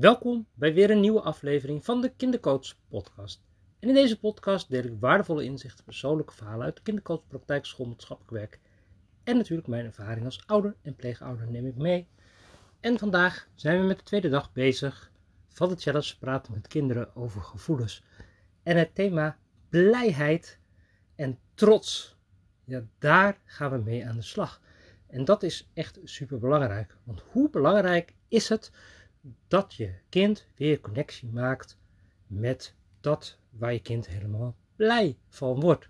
Welkom bij weer een nieuwe aflevering van de Kindercoach Podcast. En in deze podcast deel ik waardevolle inzichten, persoonlijke verhalen uit de kindercoachpraktijk, schoolmaatschappelijk werk en natuurlijk mijn ervaring als ouder en pleegouder neem ik mee. En vandaag zijn we met de tweede dag bezig van de challenge praten met kinderen over gevoelens. En het thema blijheid en trots. Ja, daar gaan we mee aan de slag. En dat is echt super belangrijk. Want hoe belangrijk is het dat je kind weer connectie maakt met dat waar je kind helemaal blij van wordt.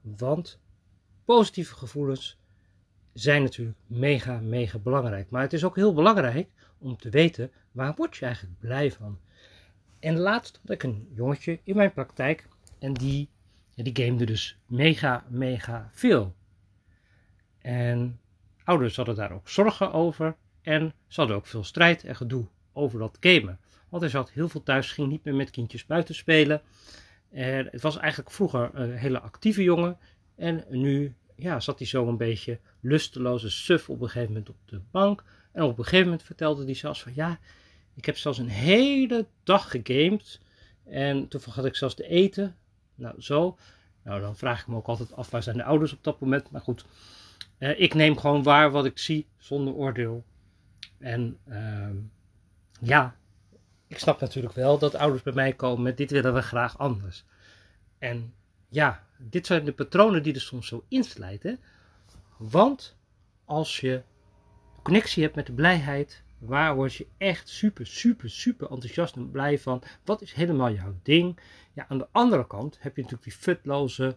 Want positieve gevoelens zijn natuurlijk mega, mega belangrijk. Maar het is ook heel belangrijk om te weten waar word je eigenlijk blij van. En laatst had ik een jongetje in mijn praktijk en die, die gamede dus mega, mega veel. En ouders hadden daar ook zorgen over en ze hadden ook veel strijd en gedoe over dat gamen. Want hij zat heel veel thuis, ging niet meer met kindjes buiten spelen. En het was eigenlijk vroeger een hele actieve jongen. En nu ja, zat hij zo een beetje lusteloze suf op een gegeven moment op de bank. En op een gegeven moment vertelde hij zelfs van ja, ik heb zelfs een hele dag gegamed. En toen had ik zelfs te eten. Nou, zo. Nou, dan vraag ik me ook altijd af waar zijn de ouders op dat moment. Maar goed, eh, ik neem gewoon waar wat ik zie zonder oordeel. En uh, ja, ik snap natuurlijk wel dat ouders bij mij komen met dit willen we graag anders. En ja, dit zijn de patronen die er soms zo inslijten. Want als je connectie hebt met de blijheid, waar word je echt super, super, super enthousiast en blij van? Wat is helemaal jouw ding? Ja, aan de andere kant heb je natuurlijk die futloze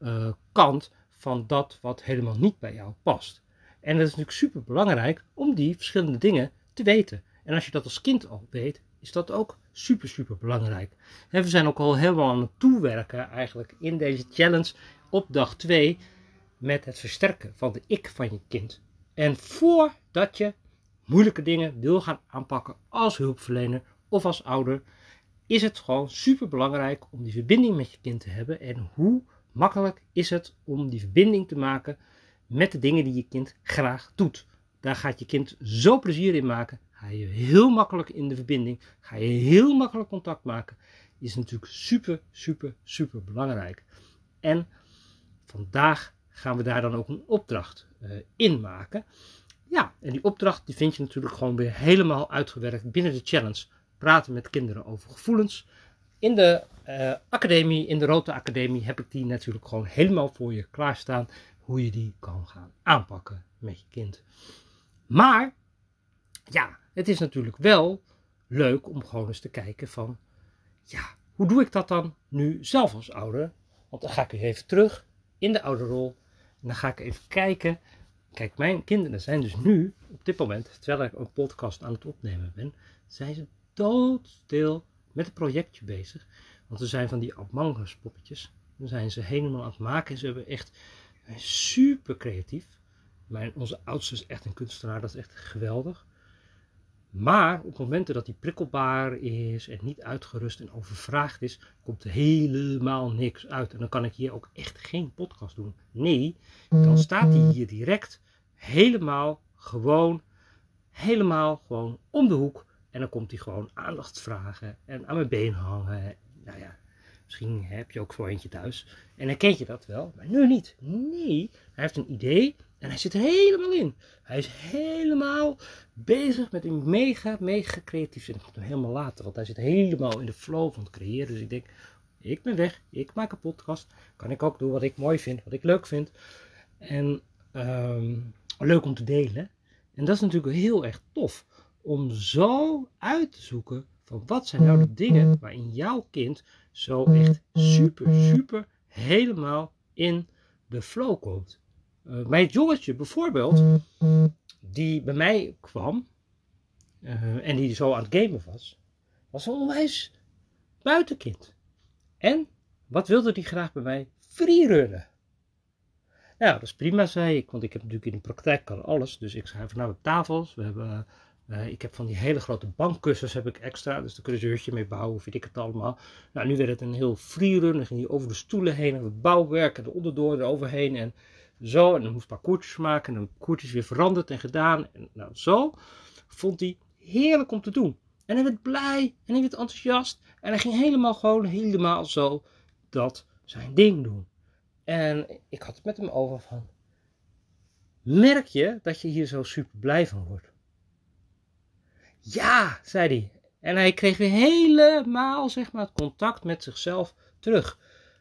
uh, kant van dat wat helemaal niet bij jou past. En het is natuurlijk super belangrijk om die verschillende dingen te weten. En als je dat als kind al weet, is dat ook super, super belangrijk. En we zijn ook al helemaal aan het toewerken eigenlijk in deze challenge op dag 2 met het versterken van de ik van je kind. En voordat je moeilijke dingen wil gaan aanpakken als hulpverlener of als ouder, is het gewoon super belangrijk om die verbinding met je kind te hebben. En hoe makkelijk is het om die verbinding te maken met de dingen die je kind graag doet. Daar gaat je kind zo plezier in maken. Ga je heel makkelijk in de verbinding. Ga je heel makkelijk contact maken. Is natuurlijk super, super, super belangrijk. En vandaag gaan we daar dan ook een opdracht uh, in maken. Ja, en die opdracht die vind je natuurlijk gewoon weer helemaal uitgewerkt binnen de challenge. Praten met kinderen over gevoelens. In de uh, academie, in de Rota Academie, heb ik die natuurlijk gewoon helemaal voor je klaarstaan. Hoe je die kan gaan aanpakken met je kind. Maar, ja, het is natuurlijk wel leuk om gewoon eens te kijken van, ja, hoe doe ik dat dan nu zelf als ouder? Want dan ga ik even terug in de ouderrol en dan ga ik even kijken. Kijk, mijn kinderen zijn dus nu, op dit moment, terwijl ik een podcast aan het opnemen ben, zijn ze doodstil met het projectje bezig. Want er zijn van die Among poppetjes. Dan zijn ze helemaal aan het maken en ze hebben echt super creatief. Onze oudste is echt een kunstenaar, dat is echt geweldig. Maar op momenten dat hij prikkelbaar is en niet uitgerust en overvraagd is, komt er helemaal niks uit. En dan kan ik hier ook echt geen podcast doen. Nee, dan staat hij hier direct helemaal gewoon, helemaal gewoon om de hoek. En dan komt hij gewoon aandacht vragen en aan mijn been hangen. Nou ja, misschien heb je ook zo eentje thuis. En dan ken je dat wel, maar nu niet. Nee, hij heeft een idee en hij zit er helemaal in. Hij is helemaal bezig met een mega, mega creatief. Ik moet hem helemaal later, want hij zit helemaal in de flow van het creëren. Dus ik denk, ik ben weg, ik maak een podcast. Kan ik ook doen wat ik mooi vind, wat ik leuk vind. En um, leuk om te delen. En dat is natuurlijk heel erg tof. Om zo uit te zoeken van wat zijn nou de dingen waarin jouw kind zo echt super, super helemaal in de flow komt. Uh, mijn jongetje bijvoorbeeld, die bij mij kwam uh, en die zo aan het gamen was, was een onwijs buitenkind. En wat wilde die graag bij mij? Freerunnen. Nou, dat is prima, zei ik, want ik heb natuurlijk in de praktijk kan alles. Dus ik schrijf nou op tafels. We hebben, uh, ik heb van die hele grote bankkussens heb ik extra, dus daar kunnen ze een hutje mee bouwen, weet ik het allemaal. Nou, nu werd het een heel freerun, dan ging hij over de stoelen heen, en het bouwwerk, en de onderdoor eroverheen, en zo. En dan moest een paar koertjes maken. En dan koertjes weer veranderd en gedaan. En nou, zo vond hij heerlijk om te doen. En hij werd blij en hij werd enthousiast. En hij ging helemaal gewoon, helemaal zo dat zijn ding doen. En ik had het met hem over van, merk je dat je hier zo super blij van wordt? Ja, zei hij. En hij kreeg weer helemaal, zeg maar, het contact met zichzelf terug.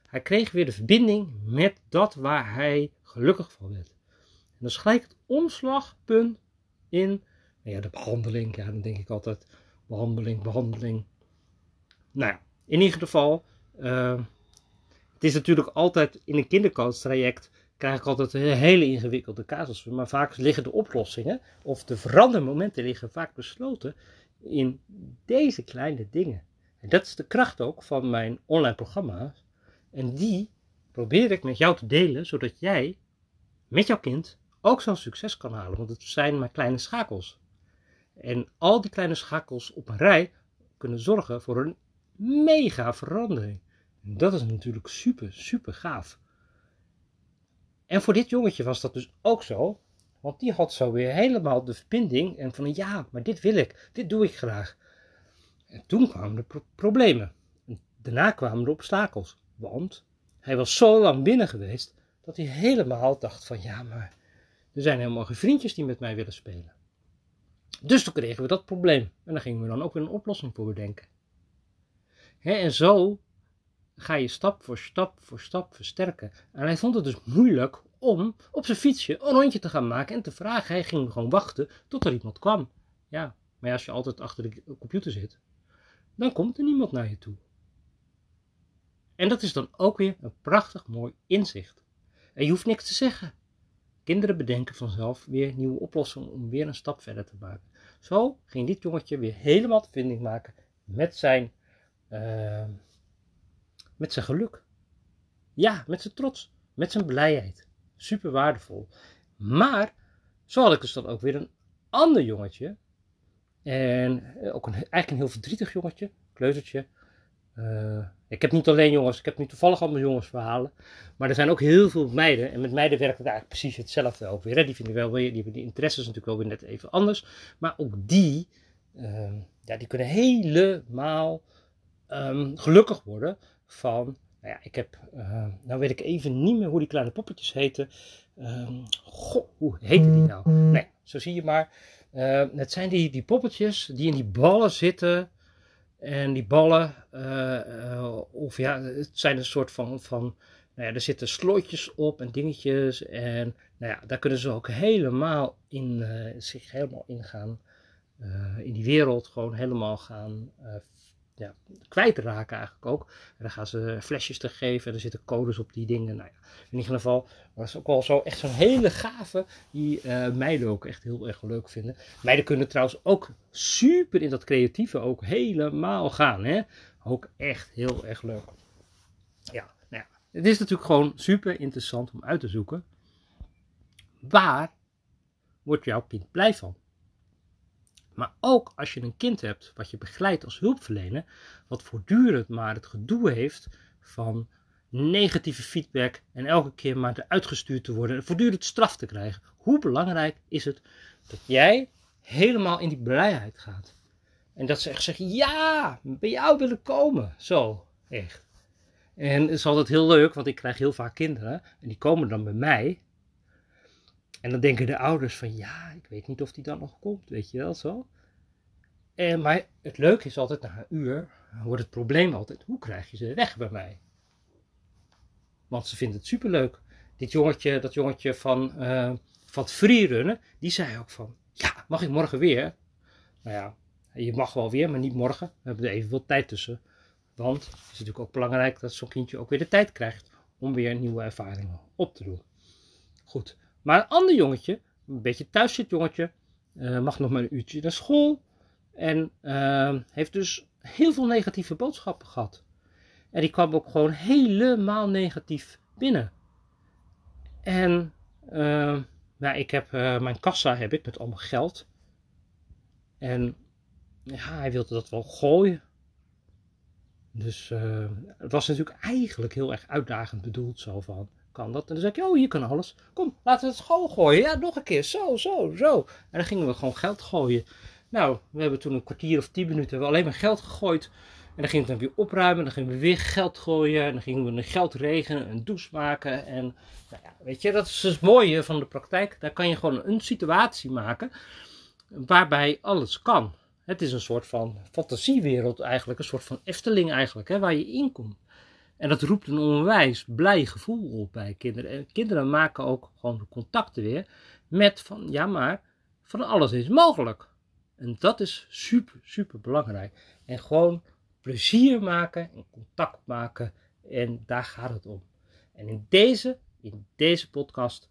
Hij kreeg weer de verbinding met dat waar hij gelukkig van werd. En dat is gelijk het omslagpunt in nou ja, de behandeling. Ja, dan denk ik altijd behandeling, behandeling. Nou ja, in ieder geval, uh, het is natuurlijk altijd in een kindercoach traject krijg ik altijd een hele ingewikkelde casus. Maar vaak liggen de oplossingen of de verandermomenten liggen vaak besloten in deze kleine dingen. En dat is de kracht ook van mijn online programma's. En die probeer ik met jou te delen, zodat jij met jouw kind ook zo'n succes kan halen. Want het zijn maar kleine schakels. En al die kleine schakels op een rij kunnen zorgen voor een mega verandering. Dat is natuurlijk super, super gaaf. En voor dit jongetje was dat dus ook zo. Want die had zo weer helemaal de verbinding en van ja, maar dit wil ik, dit doe ik graag. En toen kwamen de problemen. daarna kwamen de obstakels. Want hij was zo lang binnen geweest dat hij helemaal dacht van ja, maar er zijn helemaal geen vriendjes die met mij willen spelen. Dus toen kregen we dat probleem. En daar gingen we dan ook weer een oplossing voor bedenken. en zo ga je stap voor stap voor stap versterken. En hij vond het dus moeilijk om op zijn fietsje een rondje te gaan maken en te vragen. Hij ging gewoon wachten tot er iemand kwam. Ja, maar als je altijd achter de computer zit, dan komt er niemand naar je toe. En dat is dan ook weer een prachtig mooi inzicht. En je hoeft niks te zeggen. Kinderen bedenken vanzelf weer nieuwe oplossingen om weer een stap verder te maken. Zo ging dit jongetje weer helemaal de vinding maken met zijn, uh, met zijn geluk. Ja, met zijn trots, met zijn blijheid. Super waardevol. Maar zo had ik dus dan ook weer een ander jongetje. En eh, ook een, eigenlijk een heel verdrietig jongetje, kleutertje. Uh, ik heb niet alleen jongens, ik heb nu toevallig allemaal jongensverhalen. Maar er zijn ook heel veel meiden. En met meiden werkt het eigenlijk precies hetzelfde ook weer. Hè. Die vinden wel weer, die die interesses natuurlijk wel weer net even anders. Maar ook die, uh, ja, die kunnen helemaal um, gelukkig worden van. Nou ja, ik heb, uh, nou weet ik even niet meer hoe die kleine poppetjes heten. Um, goh, hoe heten die nou? Nee, zo zie je maar. Het zijn die, die poppetjes die in die ballen zitten. En die ballen, uh, of ja, het zijn een soort van, van nou ja, er zitten slotjes op en dingetjes. En nou ja, daar kunnen ze ook helemaal in, uh, zich helemaal in gaan, in die wereld gewoon helemaal gaan ja, kwijtraken eigenlijk ook. En dan gaan ze flesjes te geven en er zitten codes op die dingen. Nou ja, in ieder geval was ook wel zo echt zo'n hele gave die uh, meiden ook echt heel erg leuk vinden. Meiden kunnen trouwens ook super in dat creatieve ook helemaal gaan. Hè? Ook echt heel erg leuk. Ja, nou ja, het is natuurlijk gewoon super interessant om uit te zoeken. Waar wordt jouw kind blij van? Maar ook als je een kind hebt wat je begeleidt als hulpverlener, wat voortdurend maar het gedoe heeft van negatieve feedback en elke keer maar eruit gestuurd te worden en voortdurend straf te krijgen. Hoe belangrijk is het dat jij helemaal in die blijheid gaat? En dat ze echt zeggen, ja, bij jou willen komen. Zo, echt. En het is altijd heel leuk, want ik krijg heel vaak kinderen en die komen dan bij mij en dan denken de ouders van ja, ik weet niet of die dan nog komt, weet je wel zo. En, maar het leuke is altijd, na een uur wordt het probleem altijd, hoe krijg je ze weg bij mij? Want ze vinden het superleuk. Dit jongetje, dat jongetje van, uh, van het freerunnen, die zei ook van, ja, mag ik morgen weer? Nou ja, je mag wel weer, maar niet morgen. We hebben er even wat tijd tussen. Want het is natuurlijk ook belangrijk dat zo'n kindje ook weer de tijd krijgt om weer nieuwe ervaringen op te doen. Goed, maar een ander jongetje, een beetje thuis zit jongetje, uh, mag nog maar een uurtje naar school. En uh, heeft dus heel veel negatieve boodschappen gehad. En die kwam ook gewoon helemaal negatief binnen. En uh, nou, ik heb mijn kassa heb ik met allemaal geld. En ja, hij wilde dat wel gooien. Dus het was natuurlijk eigenlijk heel erg uitdagend bedoeld zo van kan dat. En dan zeg ik, oh, hier kan alles. Kom, laten we het school gooien. Ja, nog een keer. Zo, zo, zo. En dan gingen we gewoon geld gooien. Nou, we hebben toen een kwartier of tien minuten we alleen maar geld gegooid. En dan ging het dan weer opruimen, dan gingen we weer geld gooien. En dan gingen we een geld regenen, een douche maken. En nou ja, weet je, dat is het mooie van de praktijk. Daar kan je gewoon een situatie maken waarbij alles kan. Het is een soort van fantasiewereld eigenlijk, een soort van Efteling eigenlijk, hè, waar je in komt. En dat roept een onwijs blij gevoel op bij kinderen. En kinderen maken ook gewoon contacten weer met van, ja maar, van alles is mogelijk. En dat is super, super belangrijk. En gewoon plezier maken en contact maken. En daar gaat het om. En in deze, in deze podcast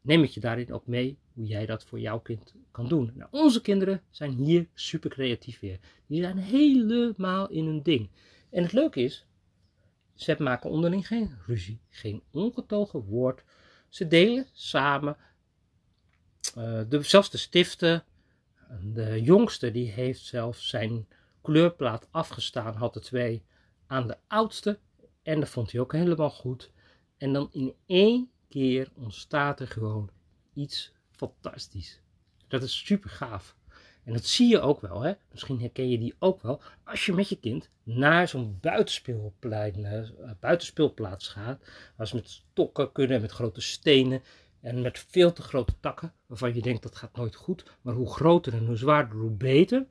neem ik je daarin ook mee hoe jij dat voor jouw kind kan doen. Nou, onze kinderen zijn hier super creatief weer. Die zijn helemaal in hun ding. En het leuke is, ze maken onderling geen ruzie, geen ongetogen woord. Ze delen samen, uh, de, zelfs de stiften. De jongste die heeft zelf zijn kleurplaat afgestaan, had er twee aan de oudste. En dat vond hij ook helemaal goed. En dan in één keer ontstaat er gewoon iets fantastisch. Dat is super gaaf. En dat zie je ook wel, hè? misschien herken je die ook wel, als je met je kind naar zo'n buitenspeelplein, uh, buitenspeelplaats gaat, waar ze met stokken kunnen, met grote stenen en met veel te grote takken, waarvan je denkt dat gaat nooit goed, maar hoe groter en hoe zwaarder, hoe beter.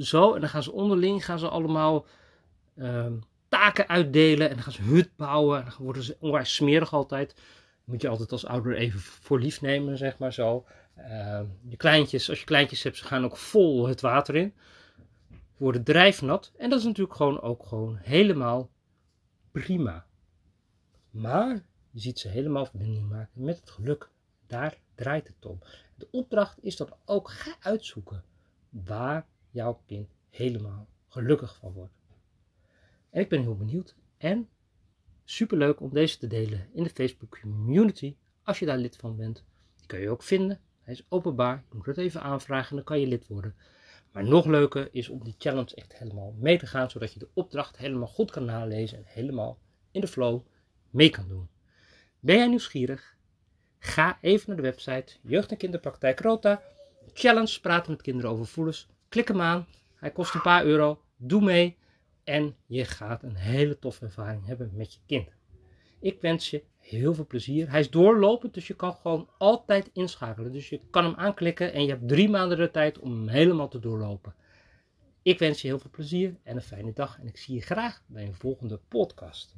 Zo, en dan gaan ze onderling, gaan ze allemaal uh, taken uitdelen en dan gaan ze hut bouwen en dan worden ze onwijs smerig altijd. Moet je altijd als ouder even voor lief nemen, zeg maar zo. Uh, je kleintjes, als je kleintjes hebt, ze gaan ook vol het water in. Worden drijfnat. En dat is natuurlijk gewoon ook gewoon helemaal prima. Maar je ziet ze helemaal verbinding maken met het geluk. Daar draait het om. De opdracht is dat ook ga uitzoeken waar jouw kind helemaal gelukkig van wordt. En ik ben heel benieuwd. En superleuk om deze te delen in de Facebook community. Als je daar lid van bent. Die kun je ook vinden. Hij is openbaar. Je moet het even aanvragen en dan kan je lid worden. Maar nog leuker is om die challenge echt helemaal mee te gaan. Zodat je de opdracht helemaal goed kan nalezen. En helemaal in de flow mee kan doen. Ben jij nieuwsgierig? Ga even naar de website Jeugd en Kinderpraktijk Rota. Challenge praten met kinderen over voelens. Klik hem aan. Hij kost een paar euro. Doe mee. En je gaat een hele toffe ervaring hebben met je kind. Ik wens je heel veel plezier. Hij is doorlopend, dus je kan gewoon altijd inschakelen. Dus je kan hem aanklikken en je hebt drie maanden de tijd om hem helemaal te doorlopen. Ik wens je heel veel plezier en een fijne dag. En ik zie je graag bij een volgende podcast.